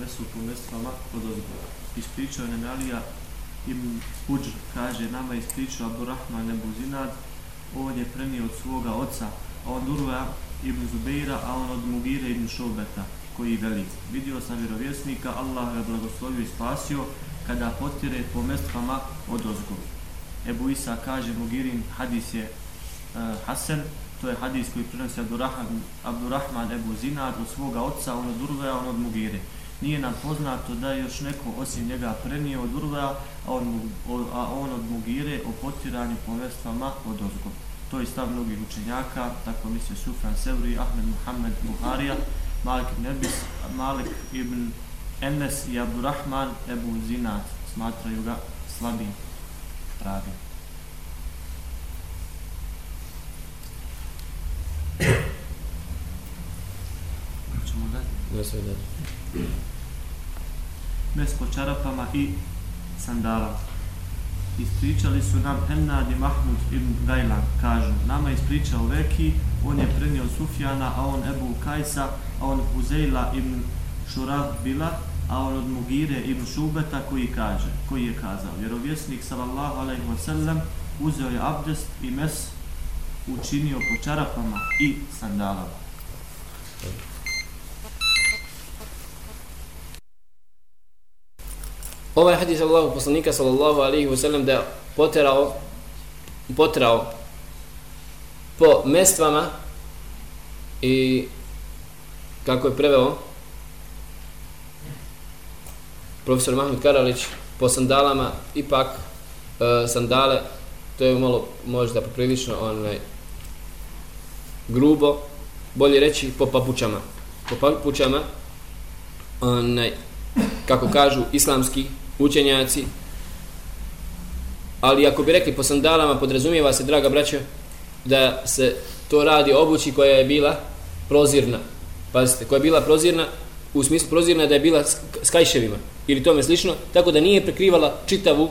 mesu po mestvama kod ozgora. Ispričao je Nalija Ibn Uđr, kaže, nama je ispričao Abdurrahman Ebu Zinad, on je prenio od svoga oca, a od Urva Ibn Zubeira, a on od Mugire Ibn Šobeta, koji veli. Vidio sam vjerovjesnika, Allah ga blagoslovio i spasio, kada potire po mestvama od ozgova. Ebu Isa kaže, Mugirin hadis je uh, Hasan, to je hadis koji prenosi Abdurrahman, Abdurrahman Ebu Zinad od svoga oca, on od Urvea, on od Mugire. Nije nam poznato da je još neko osim njega prenio od Urva, a on, a on od Mugire o potiranju povestvama od ozgo. To je stav mnogih učenjaka, tako misle Sufran Sevri, Ahmed Muhammed Buharija, Malik ibn Ebis, Malik ibn Enes i Abdurrahman Ebu Zinad. Smatraju ga slabim pravim. Čemo dalje? Mes po čarapama i sandala. Ispričali su nam Hennad i Mahmud ibn Gajlan, kažu. Nama ispričao Veki, on je prenio Sufjana, a on Ebu Kajsa, a on Huzejla ibn Šurah Bila, a on od Mugire ibn Šubeta koji kaže, koji je kazao. Vjerovjesnik sallallahu alaihi wa sallam uzeo je abdest i mes učinio po čarapama i sandalama. Ovaj hadis Allahu poslanika sallallahu alaihi wa sallam da poterao potrao po mestvama i kako je preveo profesor Mahmud Karalić po sandalama ipak e, sandale to je malo možda poprilično onaj grubo bolje reći po papučama. Po papučama onaj kako kažu islamski učenjaci. Ali ako bi rekli po sandalama podrazumijeva se draga braćo, da se to radi obući koja je bila prozirna. Pazite koja je bila prozirna u smislu prozirna da je bila s kajševima ili tome slično tako da nije prekrivala čitavu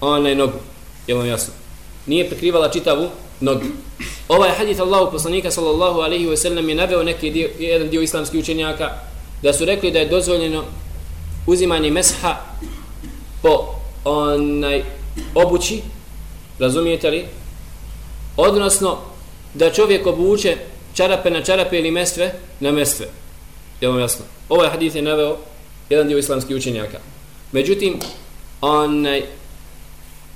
onaj nogu. Je vam jasno? Nije prekrivala čitavu nogu. Ovaj hadith Allahu poslanika sallallahu alaihi wa sallam je naveo neki dio, jedan dio islamskih učenjaka da su rekli da je dozvoljeno uzimanje mesha po onaj obući razumijete li? Odnosno da čovjek obuče čarape na čarape ili mestve na mestve. Je vam jasno? Ovaj hadith je naveo jedan dio islamskih učenjaka. Međutim onaj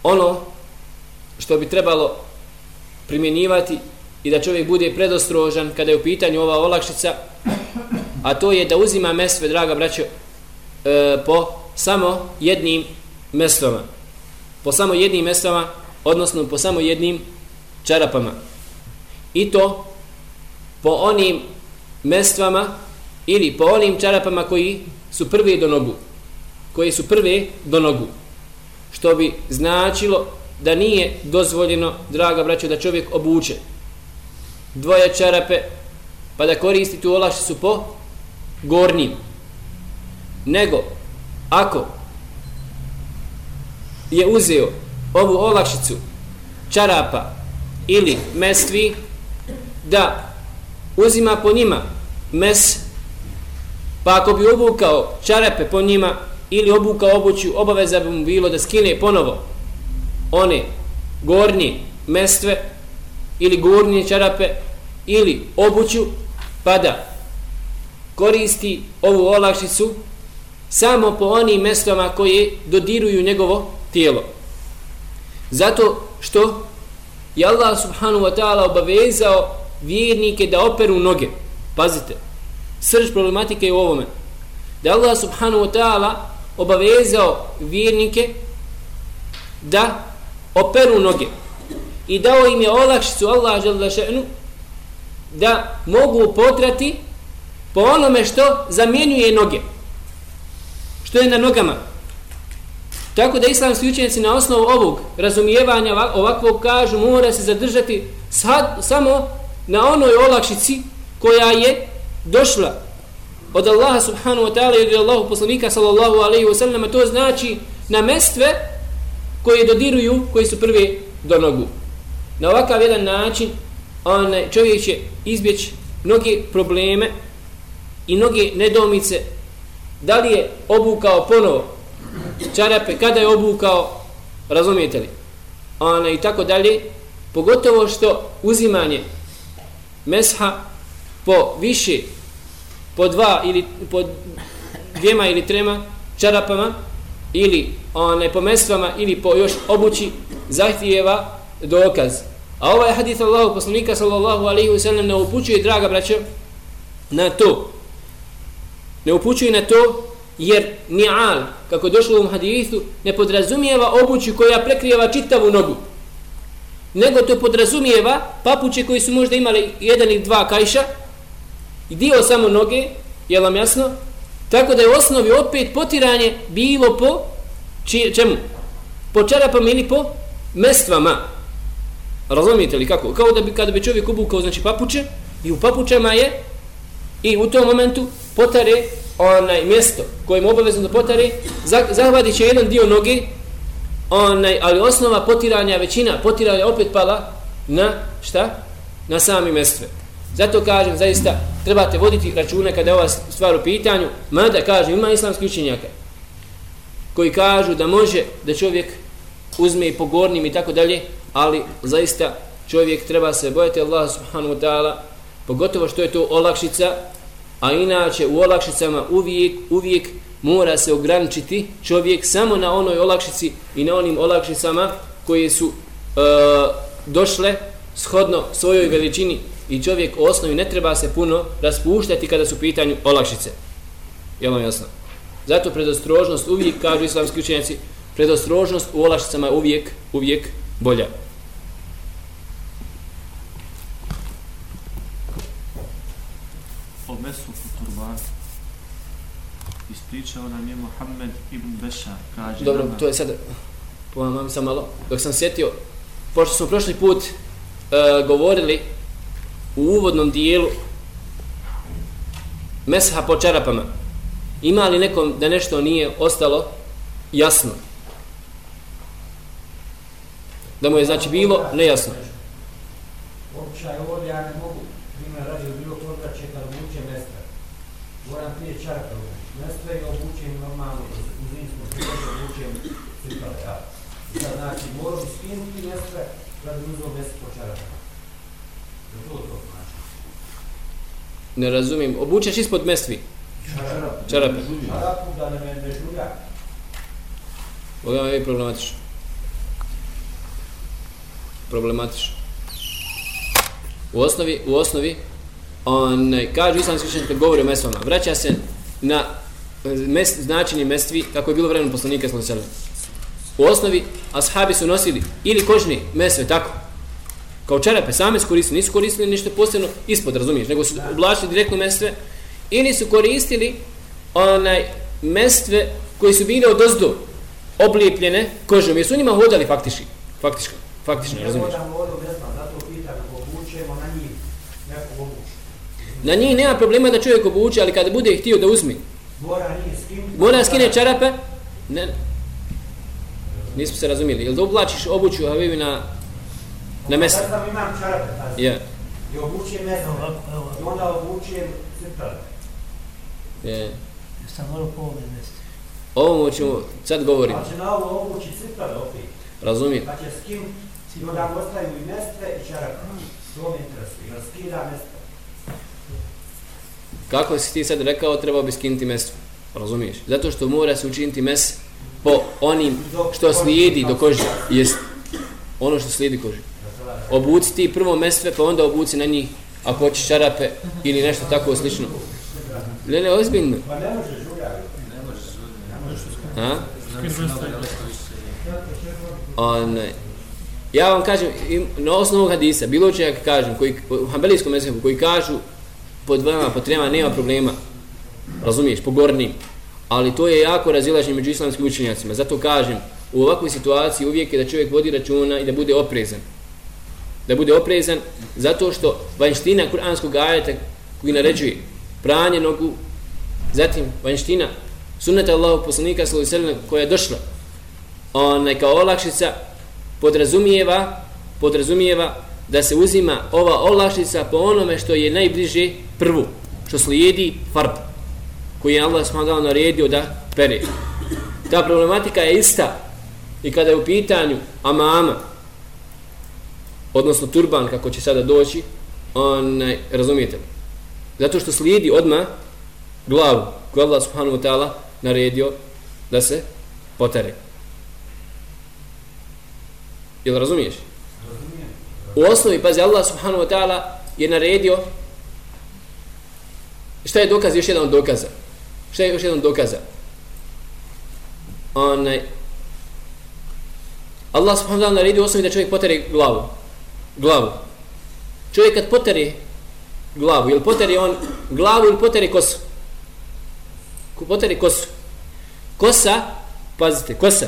ono što bi trebalo primjenjivati i da čovjek bude predostrožan kada je u pitanju ova olakšica a to je da uzima mestve draga braćo e, po samo jednim mestoma. Po samo jednim mestoma, odnosno po samo jednim čarapama. I to po onim mestvama ili po onim čarapama koji su prvi do nogu. Koji su prvi do nogu. Što bi značilo da nije dozvoljeno, draga braćo, da čovjek obuče dvoje čarape pa da koristi tu olašicu po gornjim nego ako je uzeo ovu olakšicu čarapa ili mestvi da uzima po njima mes pa ako bi obukao čarape po njima ili obukao obuću obaveza bi mu bilo da skine ponovo one gornje mestve ili gornje čarape ili obuću pa da koristi ovu olakšicu samo po onim mestama koje dodiruju njegovo tijelo. Zato što je Allah subhanahu wa ta'ala obavezao vjernike da operu noge. Pazite, srž problematike je u ovome. Da Allah subhanahu wa ta'ala obavezao vjernike da operu noge. I dao im je olakšicu Allah želešenu da mogu potrati po onome što zamjenjuje noge što je na nogama. Tako da islamski učenjaci na osnovu ovog razumijevanja ovakvog kažu mora se zadržati sad, samo na onoj olakšici koja je došla od Allaha subhanahu wa ta'ala i od Allahu poslanika sallallahu alaihi wa sallam to znači na mestve koje dodiruju koji su prvi do nogu. Na ovakav jedan način on, čovjek će izbjeći mnoge probleme i mnoge nedomice da li je obukao ponovo čarape, kada je obukao, razumijete li? Ona, I tako dalje, pogotovo što uzimanje mesha po više, po dva ili po dvijema ili trema čarapama ili one po mestvama ili po još obući zahtijeva dokaz. A ovaj hadith Allahu poslanika sallallahu alaihi wa sallam ne upućuje, draga braćo, na to. Ne upućuje na to jer ni'al, kako došlo u hadisu, hadithu, ne podrazumijeva obuću koja prekrijeva čitavu nogu. Nego to podrazumijeva papuće koji su možda imali jedan ili dva kajša i dio samo noge, je vam jasno? Tako da je u osnovi opet potiranje bilo po čije, čemu? Po čarapama ili po mestvama. Razumijete li kako? Kao da bi kada bi čovjek obukao znači papuče i u papučama je i u tom momentu potare onaj mjesto kojim obavezno da potare, zahvatit će jedan dio noge, onaj, ali osnova potiranja, većina potiranja opet pala na šta? Na sami mestve. Zato kažem, zaista, trebate voditi račune kada je ova stvar u pitanju, mada kažem, ima islamski učenjaka koji kažu da može da čovjek uzme i pogornim i tako dalje, ali zaista čovjek treba se bojati Allah subhanahu wa ta'ala, pogotovo što je to olakšica, a inače u olakšicama uvijek, uvijek mora se ograničiti čovjek samo na onoj olakšici i na onim olakšicama koje su e, došle shodno svojoj veličini i čovjek u osnovi ne treba se puno raspuštati kada su pitanju olakšice. Je vam jasno? Zato predostrožnost uvijek, kažu islamski učenjaci, predostrožnost u olakšicama uvijek, uvijek bolja. O po turbanu. Ispričao nam je Mohamed ibn Bešar. Kaže Dobro, nama, to je sad, pomam sam malo, dok sam sjetio, pošto smo prošli put uh, govorili u uvodnom dijelu mesha po čarapama, ima li nekom da nešto nije ostalo jasno? Da mu je znači bilo nejasno. Običaj ovdje ja ne mogu, primjer radi bilo koga će kad obuče mestre. Čarka obući. Mestre i obučem normalno, u zimskom prijeđu obučem cipale, ja. Sad znači, moram skinuti mestre da bi uzao mestre po čaraka. Da to to znači. Ne razumijem. Obučeš ispod mestvi. Čarap. Čarape. Čarapu da ne me ne žulja. Ovo je problematično. Problematično. U osnovi, u osnovi, on kaže islamski učenjak kad govori o mestvama, vraća se na mes, značenje mestvi kako je bilo vremena poslanika sallallahu alejhi. U osnovi ashabi su nosili ili kožne mesve tako kao čarape same su koristili, nisu koristili ništa posebno ispod, razumiješ, nego su oblačili direktno mestve ili su koristili onaj mestve koji su bili od ozdo oblijepljene kožom, jer su njima hodali faktički, faktički, faktično, razumiješ. Ne vodu ne znam, zato pitam, ako obučemo na njih, neko obuče. Na njih nema problema da čovjek obuče, ali kada bude htio da uzme, Mora skinuti. mora skine čarape, ne, nismo se razumijeli, jel da oblačiš obuću Habibi na, na mesto? Sad sam imam čarape, pazi. Je, I obučem mestre. I onda obučem cipele. je. Sam morao po ovome mjestu. Ovo ćemo sad govoriti, Pa će na ovo obući cipele opet. razumijem. Pa će skinuti. I onda ostaju i mestre i čarape. To me interesuje. Jer skida mestre. Kako si ti sad rekao, trebao bi skinuti mesto. Razumiješ? Zato što mora se učiniti mes po onim što slijedi do kože. Jest ono što slijedi kože. Obuci ti prvo mestve, pa onda obuci na njih ako hoćeš čarape ili nešto tako slično. Ne, ne, ozbiljno. Pa ne može žuljati. A? Onaj. Ja vam kažem, na osnovu hadisa, bilo će ja kažem, koji, u hambelijskom meseku, koji kažu po dvama, po trema, nema problema. Razumiješ, po gornim. Ali to je jako razilaženje među islamskim učenjacima. Zato kažem, u ovakvoj situaciji uvijek je da čovjek vodi računa i da bude oprezan. Da bude oprezan zato što vanština kuranskog ajeta koji naređuje pranje nogu, zatim vanština sunneta Allahog poslanika sallallahu koja je došla ona kao olakšica podrazumijeva podrazumijeva da se uzima ova olakšica po onome što je najbliže prvu što slijedi farb, koji je Allah subhanahu naredio da pere. Ta problematika je ista i kada je u pitanju amama, odnosno turban kako će sada doći, onaj, razumijete li? Zato što slijedi odma glavu koju Allah subhanahu wa ta'ala naredio da se potere. Jel razumiješ? U osnovi, pazi, Allah subhanahu wa ta'ala je naredio šta je dokaz, još jedan od dokaza. Šta je još jedan od dokaza? Onaj, Allah subhanahu wa ta'ala naredio u osnovi da čovjek poteri glavu. Glavu. Čovjek kad poteri glavu, ili poteri on glavu ili poteri kosu? Poteri kosu. Kosa, pazite, kosa.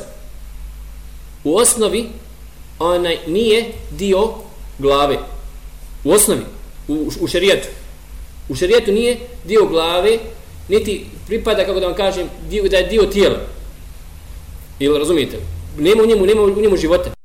U osnovi onaj nije dio glave. U osnovi, u, u šerijetu. U šerijetu nije dio glave, niti pripada, kako da vam kažem, dio, da je dio tijela. Ili razumijete? Nema u njemu, nema u njemu života.